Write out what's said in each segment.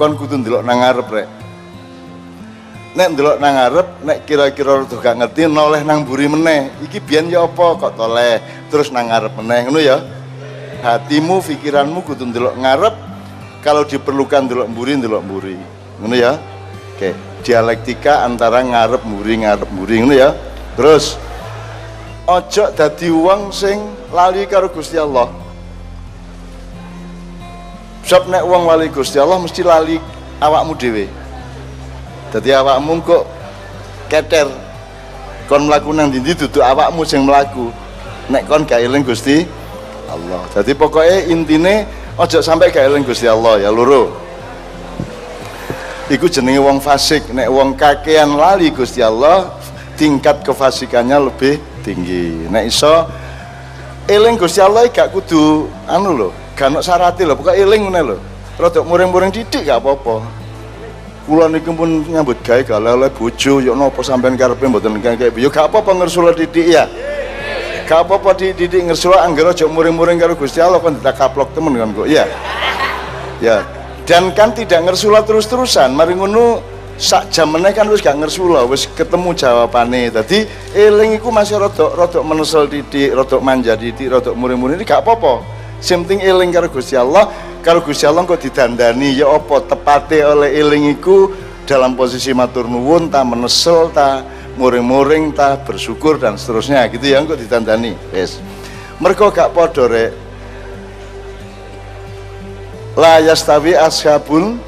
kon kudu ndelok nang ngarep rek. Nek ndelok nang ngarep nek kira-kira rada gak ngerti noleh nang mburi meneh. Iki biyen ya apa kok toleh? Terus nang ngarep meneh ngono ya? Hatimu pikiranmu kudu ndelok ngarep. Kalau diperlukan ndelok mburi ndelok mburi. Ngono ya? Oke dialektika antara ngarep mburi ngarep mburi ngono ya? Terus ojo dadi wong sing lali karo Gusti Allah Sebab nek wong lali Gusti Allah mesti lali awakmu dhewe. Dadi awakmu kok keter kon mlaku nang ndi dudu awakmu sing mlaku. Nek kon gak eling Gusti Allah. Jadi pokoknya intine ojo sampai gak eling Gusti Allah ya loro. Iku jenenge wong fasik, nek wong kakean lali Gusti Allah, tingkat kefasikannya lebih tinggi. Nek iso eling Gusti Allah gak kudu anu lho, gak ono syarate lho, pokoke eling ngene lho. Rodok muring-muring didik gak apa-apa. Kula niku pun nyambut gawe gak oleh bojo, yo napa sampean karepe mboten kayak yo gak apa-apa ngersula didik ya. Gak apa-apa dididik ngersula anggere aja muring-muring karo Gusti Allah kan ditakaplok temen kan kok. Iya. Ya. Dan kan tidak ngersula terus-terusan, mari ngono sak jam meneh kan wis gak ngersula, wis ketemu jawabane. Dadi eling iku masih rodok rodok menesel didik, rodok manja didik, rodok muring-muring ini gak apa-apa. Sing penting eling karo Gusti Allah, karo Gusti Allah kok didandani ya apa tepate oleh eling iku dalam posisi matur nuwun ta menesel ta muring-muring ta bersyukur dan seterusnya gitu ya kok ditandani. Wis. Mergo gak padha rek. La yastawi ashabul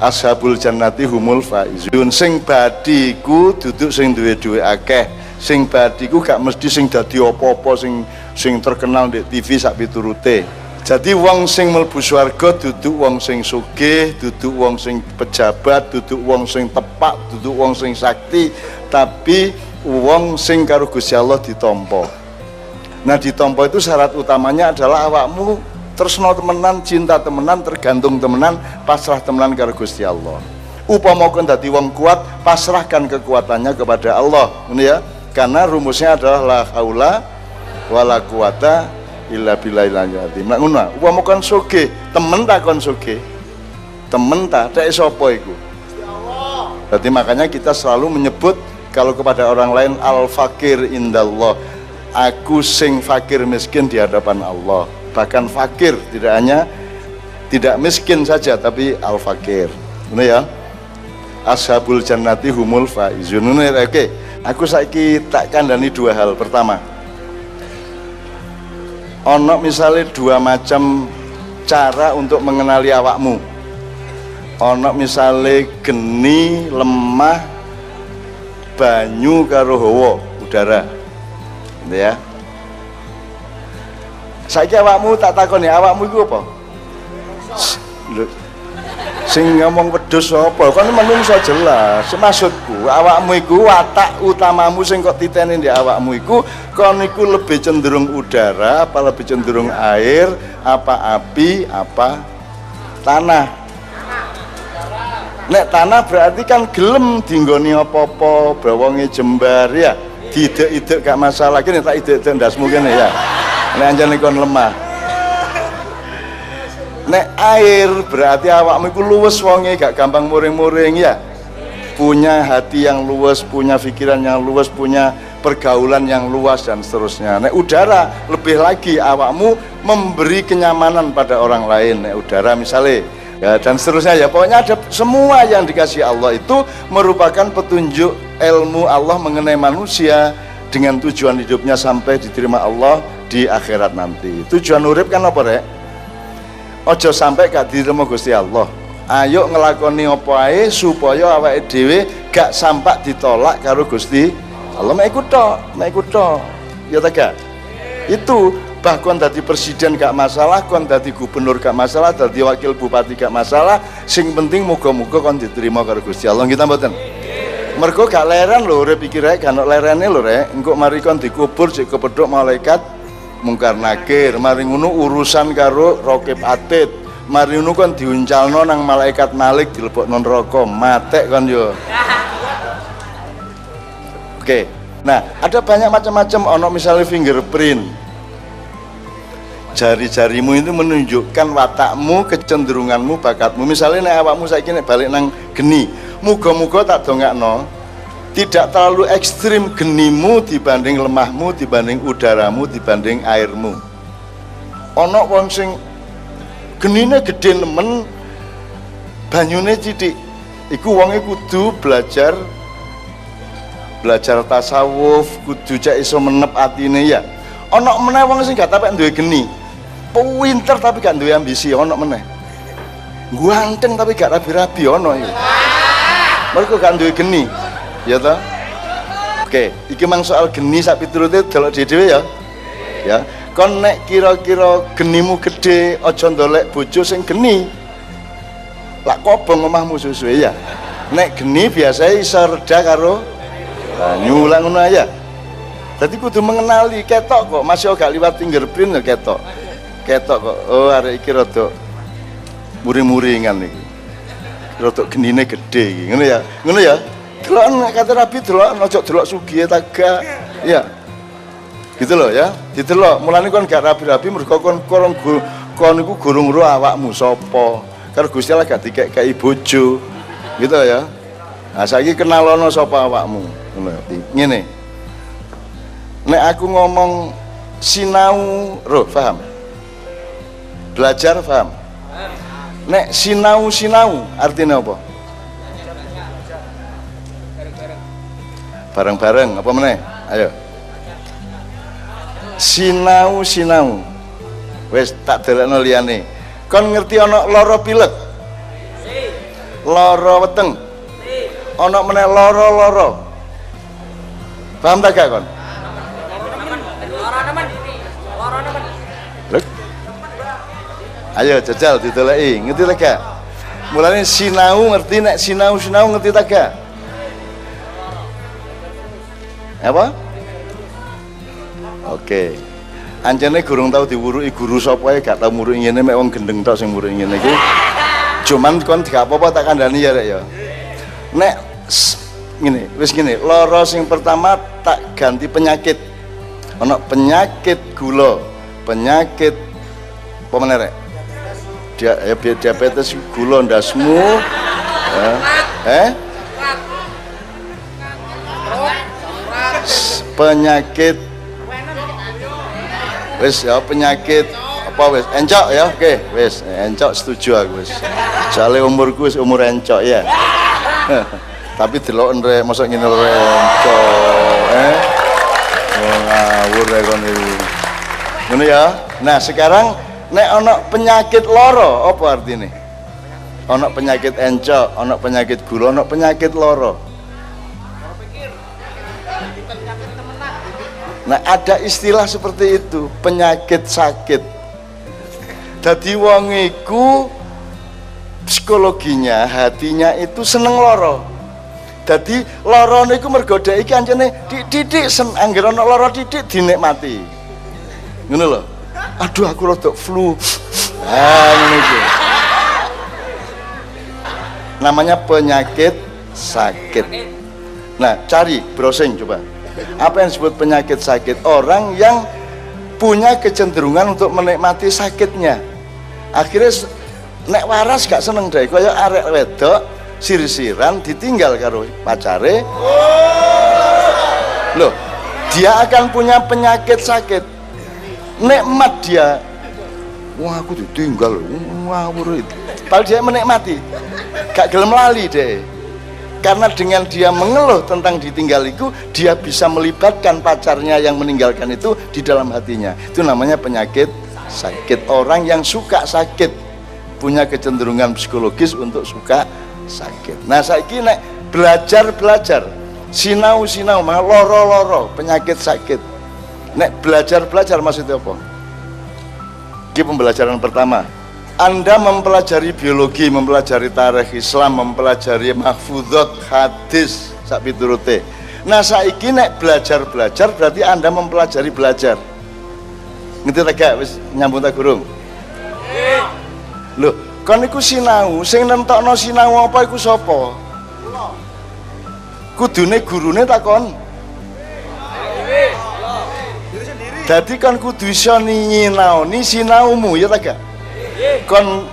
ashabul jannati humul faizun sing badiku duduk sing duwe-duwe akeh sing badiku gak mesti sing dadi apa-apa sing sing terkenal di TV sak piturute jadi wong sing mlebu swarga duduk wong sing sugih duduk wong sing pejabat duduk wong sing tepak duduk wong sing sakti tapi wong sing karo Gusti Allah ditampa nah ditampa itu syarat utamanya adalah awakmu tresno temenan, cinta temenan, tergantung temenan, pasrah temenan karo Gusti Allah. Upama kon dadi wong kuat, pasrahkan kekuatannya kepada Allah. Ini ya. Karena rumusnya adalah la haula wala quwata illa billahil azim. Nah ngono. Upama kon sugih, temen ta kon sugih? Temen ta tek sapa iku? Berarti makanya kita selalu menyebut kalau kepada orang lain al fakir indallah. Aku sing fakir miskin di hadapan Allah bahkan fakir tidak hanya tidak miskin saja tapi al fakir ini ya ashabul jannati humul faizun ini oke aku saiki tak kandani dua hal pertama ono misalnya dua macam cara untuk mengenali awakmu. Ono misalnya geni lemah banyu karo hawa udara. Gitu ya. Saiki awakmu tak takoni awakmu iku apa? Sing ngomong wedhus kan menungso jelas. Maksudku awakmu iku watak utamamu sing kok titeni di awakmu iku kon iku lebih cenderung udara apa lebih cenderung air apa api apa tanah? Nek tanah berarti kan gelem dinggoni apa-apa bawonge jembar ya. Tidak-tidak gak masalah. Kene tak ide-ide ndasmu kene ya. Nek anjane kon lemah nek air berarti awakmu iku luwes wonge gak gampang muring-muring ya punya hati yang luas punya pikiran yang luas punya pergaulan yang luas dan seterusnya nek udara lebih lagi awakmu memberi kenyamanan pada orang lain nek udara misalnya ya dan seterusnya ya pokoknya ada semua yang dikasih Allah itu merupakan petunjuk ilmu Allah mengenai manusia dengan tujuan hidupnya sampai diterima Allah di akhirat nanti. Tujuan urip kan apa rek? Ojo sampai gak diterima Gusti Allah. Ayo ngelakoni apa ae supaya awake dhewe gak sampai ditolak karo Gusti Allah. Mek ikut tok, mek ikut tok. Ya ta gak? Itu bahkan dadi presiden gak masalah, kon dadi gubernur gak masalah, dadi wakil bupati gak masalah. Sing penting muga-muga kon diterima karo Gusti Allah. Kita mboten. Mergo gak leren lho urip iki rek, gak lerene lho rek. Engko mari kon dikubur sik kepethuk malaikat mungkar nakir mari ngono urusan karo rokib atid. Mari ngono kan diuncalno nang malaikat malik dilebokno neraka. Matek kan yo. Oke. Nah ada banyak macam-macam. Ono misalnya fingerprint. Jari-jarimu itu menunjukkan watakmu, kecenderunganmu, bakatmu. Misalnya nek awakmu saiki nek balik nang geni, muga-muga tak dongakno tidak terlalu ekstrim genimu dibanding lemahmu, dibanding udaramu, dibanding airmu. Ono wong sing genine gede nemen banyune cidik. Iku wonge kudu belajar belajar tasawuf, kudu cek iso menep atine ya. Ono meneh wong sing gak tapek duwe geni. Pinter tapi gak duwe ambisi, ono meneh. Ganteng tapi gak rabi-rabi ono iki. Mergo gak duwe geni. Ya toh? Oke, iki mang soal geni sak piturute delok dhewe ya. Ya. Kon nek kira-kira genimu gede, aja ndolek bojo sing geni. Lak kobong omahmu susuwe ya. Nek geni biasanya iso reda karo banyu lah ngono aja. Jadi kudu mengenali ketok kok masih gak liwat fingerprint ya ketok. Ketok kok oh arek iki rada muring-muringan iki. Rada genine gede iki. Ngono ya. Ngono ya. Delok nek kata Rabi delok ojo delok sugihe taga. Ya. Gitu loh ya. Didelok. Mulane kon gak rabi-rabi mergo kon kon kon iku gurung ro awakmu sapa. Karo Gusti Allah gak dikek-kei bojo. Gitu ya. Nah saiki kenalono sapa awakmu. Ngono. Ngene. Nek aku ngomong sinau roh, paham? Belajar paham? Nek sinau sinau artinya apa? Bareng-bareng apa meneh? Ayo. Sinau sinau. Wes tak delokno liyane. Kon ngerti ana lara pilek? Lara weteng. Ana meneh lara-lara. Paham tak gak kon? Ayo jajal dideleki, ngerti tak gak? Mulane sinau ngerti nek sinau sinau ngerti tak gak? Apa? Oke. Anjene gurung tau diwuruki guru sapa ae gak tau muruki ngene mek wong gendeng tok sing muruki ngene iki. Cuman kon gak apa-apa tak kandhani ya rek ya. Nek ngene, wis ngene, lara sing pertama tak ganti penyakit. Ana penyakit gula, penyakit apa meneh rek? Dia, ya, diabetes gula ndasmu. Ya. Eh? Penyakit. Wis ya penyakit. Apa wis encok ya? Oke wis encok setuju aku wis soalnya umurku wis umur encok ya. Tapi delok rek. Mosok ngene rek. Encok eh. Ngawur rek kon ngono ya? Nah sekarang nek ana penyakit loro apa artinya ana penyakit encok ana penyakit gula ana penyakit loro Nah ada istilah seperti itu penyakit sakit. Jadi wong iku psikologinya hatinya itu seneng loro. Jadi loro niku mergo dhek iki didik sen anggere lara didik dinikmati. Ngono lho. Aduh aku rada flu. Ah. Namanya penyakit sakit. Nah, cari browsing coba apa yang disebut penyakit sakit? Orang yang punya kecenderungan untuk menikmati sakitnya. Akhirnya nek waras gak seneng deh kaya arek wedok sir-siran ditinggal karo pacare. Loh dia akan punya penyakit sakit. Nikmat dia. Wah aku ditinggal. Wah itu padahal dia menikmati. Gak gelem lali deh karena dengan dia mengeluh tentang ditinggal itu dia bisa melibatkan pacarnya yang meninggalkan itu di dalam hatinya. Itu namanya penyakit sakit. Orang yang suka sakit punya kecenderungan psikologis untuk suka sakit. Nah saya kira belajar belajar sinau sinau loro loro penyakit sakit. Nek belajar belajar maksudnya apa? Ini pembelajaran pertama anda mempelajari biologi, mempelajari tarikh Islam, mempelajari mahfudot, hadis, sak piturute. Nah saiki nek belajar-belajar berarti Anda mempelajari belajar. Ngerti tak gak wis nyambung tak gurung? Loh, kon iku sinau, sing nentokno sinau apa iku sapa? Kudune gurune takon. Dadi kon kudu iso nyinaoni sinaumu ya ta gak? Kon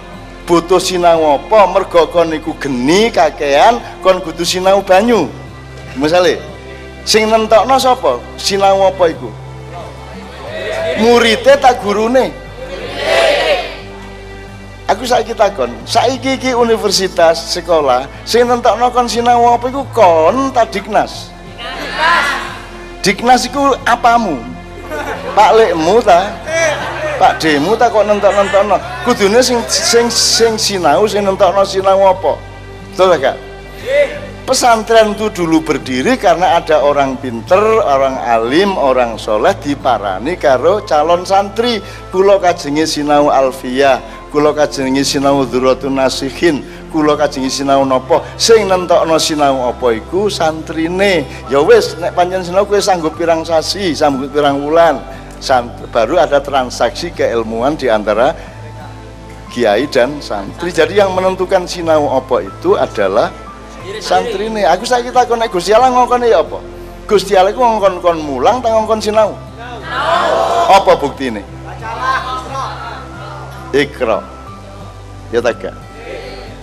butuh sinau apa mergo kon iku geni kakean kon kudu sinau banyu. Misale sing nentokno sapa? Sinau apa iku? Murite tak gurune? Aku saiki takon, saiki iki universitas sekolah sing nentokno kon sinau apa iku kon ta Diknas? Diknas iku apamu? Pak Lekmu ta? Pak Demu ta kok nentok-nentokno? Kudune sing sing sing sinau sing nentokno sinau apa? Betul gak? Pesantren itu dulu berdiri karena ada orang pinter, orang alim, orang soleh diparani karo calon santri. Kulo kajengi sinau alfiyah, kulo kajengi sinau dzurratun nasihin, kulo kajengi sinau nopo sing nentokno sinau apa iku santrine. Ya wis nek pancen sinau sanggup pirang sasi, sanggup pirang wulan. Baru ada transaksi keilmuan di antara kiai dan santri. Jadi yang menentukan sinau apa itu adalah santri ini. Aku saya kita konek Gusti Allah ngongkon ya apa? Gusti Allah itu ngongkon kon mulang tak ngongkon sinau? Apa bukti ini? Ikra ya tak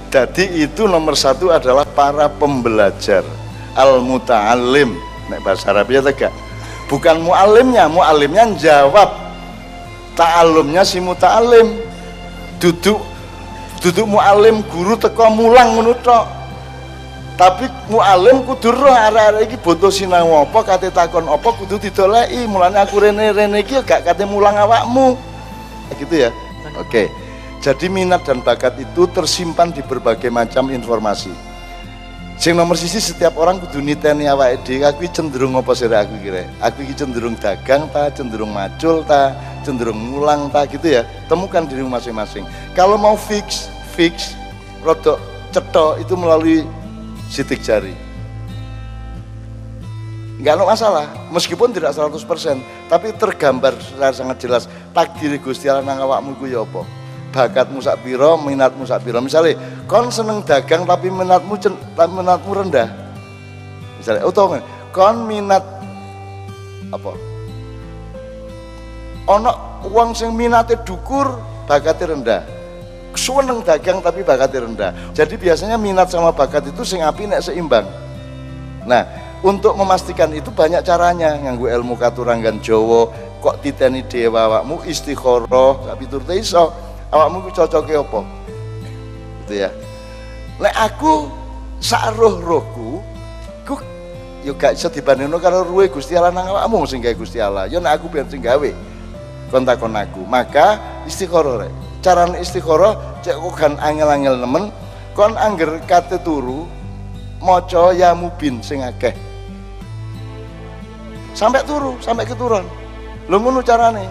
jadi itu nomor satu adalah para pembelajar al muta'alim nek bahasa Arab ya tak bukan mu'alimnya mu'alimnya jawab. Ta'alumnya si muta'alim duduk duduk mu'alim guru teko mulang menurut tapi mualim kudu roh arek-arek iki butuh sinau apa kate takon apa kudu didoleki. Mulane aku rene-rene iki gak kate mulang awakmu. Gitu ya? Oke. Jadi minat dan bakat itu tersimpan di berbagai macam informasi sing nomor sisi setiap orang kudu niteni awake dhewe aku cenderung apa sih aku kira aku iki cenderung dagang ta cenderung macul ta cenderung mulang ta gitu ya. Temukan diri masing-masing. Kalau mau fix fix rodok cetok itu melalui sitik jari. Nggak ada masalah meskipun tidak 100% tapi tergambar secara sangat jelas takdir Gusti Allah nang awakmu ya apa bakatmu sak pira minatmu sak pira. Misalnya kon seneng dagang tapi minatmu tapi minatmu rendah. Misalnya oh kon minat apa? Ono uang sing minatnya dukur bakatnya rendah. Seneng dagang tapi bakatnya rendah. Jadi biasanya minat sama bakat itu sing api nek seimbang. Nah untuk memastikan itu banyak caranya. Nganggu ilmu katurangan Jawa kok titeni dewa awakmu istikharah gak piturute iso awakmu cocoknya apa? Gitu ya. Nek aku sak roh-rohku ku yo gak iso dibandingno karo ruwe Gusti Allah nang awakmu sing gawe Gusti Allah. Yo nek aku ben sing gawe kon takon aku maka istikharah rek. Cara istikharah cek kok kan angel-angel nemen kon angger kate turu maca ya mubin sing akeh. Sampai turu sampai keturun. Lho ngono carane?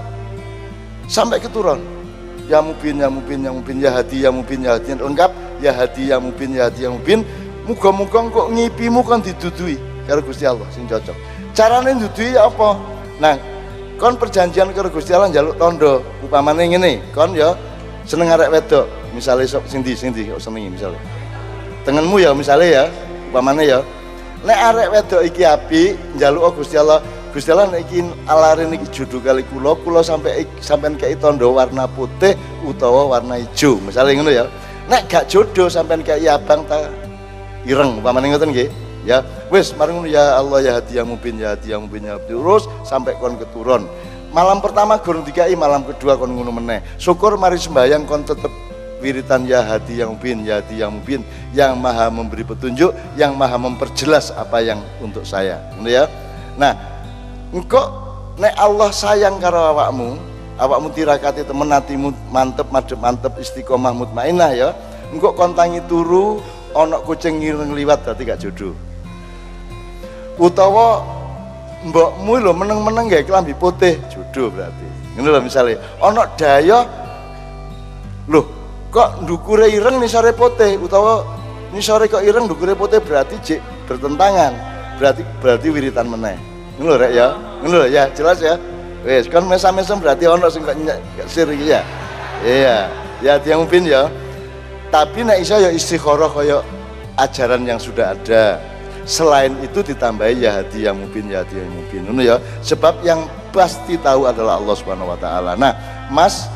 Sampai keturun ya mubin ya mubin ya mubin ya hati ya mubin ya hati lengkap ya hati ya mubin ya hati ya mubin. Muga-muga kok ngipimu kan didudui karo Gusti Allah sing cocok. Carane dudui ya apa? Nah kon perjanjian karo Gusti Allah njaluk tondo. Upamane ngene kon ya seneng arek wedok. Misalnya sok sindi sindi kok senengi misalnya tengenmu ya misalnya ya upamane ya. Nek arek wedok iki api njaluk Gusti Allah Gusti Allah nek iki alare niki jodoh kali kula kula sampai sampean kei tondo warna putih utawa warna hijau. Misalnya ngono ya. Nek gak jodoh sampean kei abang ta ireng upamane ngoten nggih. Ya wis mari ya Allah ya hati yang mubin ya hati yang mubin ya terus sampai kon keturun. Malam pertama gurung dikai malam kedua kon ngono meneh. Syukur mari sembahyang kon tetep wiritan ya hati yang mubin ya hati yang mubin yang maha memberi petunjuk yang maha memperjelas apa yang untuk saya. Ya. Nah engkau nek Allah sayang karo awakmu awakmu tirakati temen hatimu mantep madep mantep istiqomah mutmainah ya. Engkau kontangi turu onok kucing ngireng liwat berarti gak jodoh. Utawa mbokmu lho meneng-meneng gak kelambi putih jodoh berarti. Ini lho misalnya ono daya loh kok ndukure ireng nih sore putih? Utawa nih sore kok ireng ndukure putih berarti jik bertentangan. Berarti berarti wiritan meneh lho rek ya. Lho ya. Jelas ya. Wes kan mesam-mesam berarti ono sing kok sir ya? Iya. Ya dia mungkin ya. Tapi nek iso ya istikharah kaya ajaran yang sudah ada. Selain itu ditambahi ya hati yang mungkin ya hati yang mungkin ya. Sebab yang pasti tahu adalah Allah Subhanahu wa taala. Nah, Mas,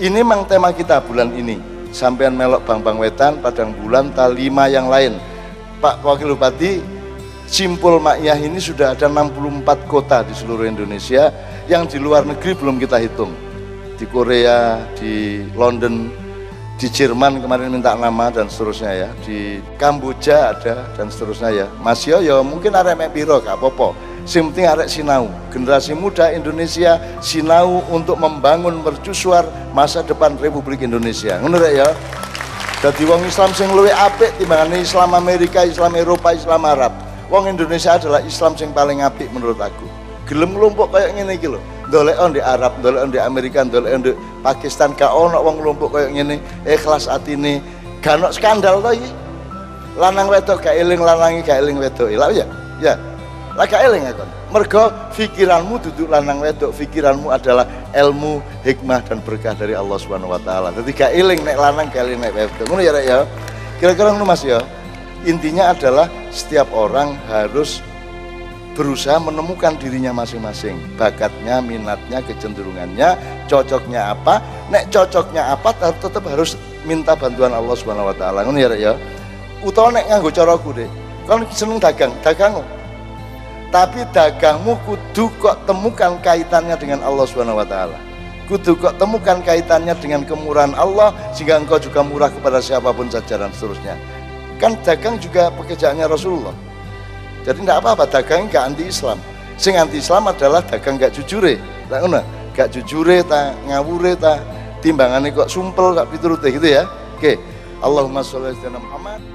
ini memang tema kita bulan ini. Sampean melok Bang-bang Wetan, Padang Bulan, Talima yang lain. Pak Wakil Bupati, Simpul Makyah ini sudah ada 64 kota di seluruh Indonesia yang di luar negeri belum kita hitung. Di Korea, di London, di Jerman kemarin minta nama dan seterusnya ya. Di Kamboja ada dan seterusnya ya. Mas Yo yo mungkin arek mek piro gak apa-apa. Sing penting arek sinau. Generasi muda Indonesia sinau untuk membangun mercusuar masa depan Republik Indonesia. Ngono ya. Jadi wong Islam sing luwih apik timbangane Islam Amerika Islam Eropa Islam Arab wong Indonesia adalah Islam sing paling apik menurut aku gelem kelompok kayak ngene iki lho on di Arab, on di Amerika, on di Pakistan, gak ono wong kelompok kayak gini, ikhlas atine, gak ono skandal to iki. Lanang wedok gak eling lanangi gak eling wedok. Lah ya, ya. Lah gak eling kon. Mergo pikiranmu duduk lanang wedok, pikiranmu adalah ilmu, hikmah dan berkah dari Allah Subhanahu wa taala. Dadi gak eling nek lanang gak eling nek wedok. Ngono ya rek ya. Kira-kira ngono Mas ya. Intinya adalah setiap orang harus berusaha menemukan dirinya masing-masing. Bakatnya, minatnya, kecenderungannya cocoknya apa. Nek cocoknya apa tetap harus minta bantuan Allah Subhanahu wa taala. Ngono ya ya? Utawa nek nganggo caraku deh kan seneng dagang dagang tapi dagangmu kudu kok temukan kaitannya dengan Allah Subhanahu wa taala. Kudu kok temukan kaitannya dengan kemurahan Allah sehingga engkau juga murah kepada siapa pun saja dan seterusnya kan dagang juga pekerjaannya Rasulullah jadi tidak apa-apa dagang gak anti Islam. Sing anti Islam adalah dagang gak jujure. Lah ngono, gak jujure ta ngawure ta timbangane kok sumpel gak piturute gitu ya. Oke. Allahumma sholli ala Muhammad.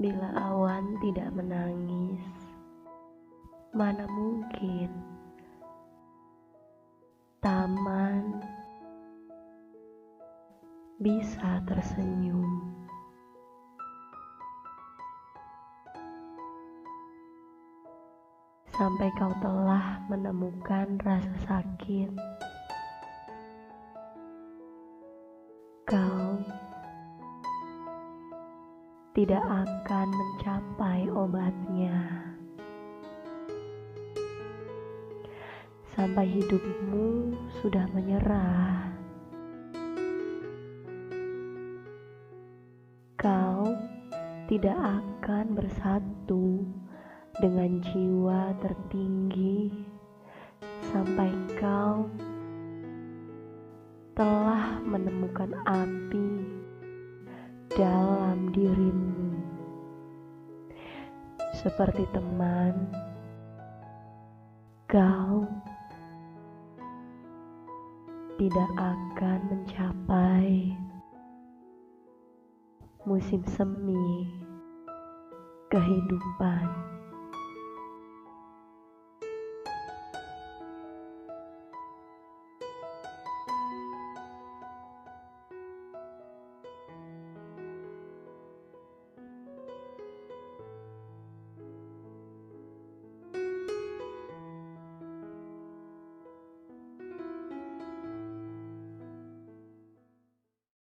Bila awan tidak menangis, mana mungkin taman bisa tersenyum. Sampai kau telah menemukan rasa sakit, tidak akan mencapai obatnya. Sampai hidupmu sudah menyerah, kau tidak akan bersatu dengan jiwa tertinggi sampai kau telah menemukan api dalam dirimu, seperti teman. Kau tidak akan mencapai musim semi kehidupan.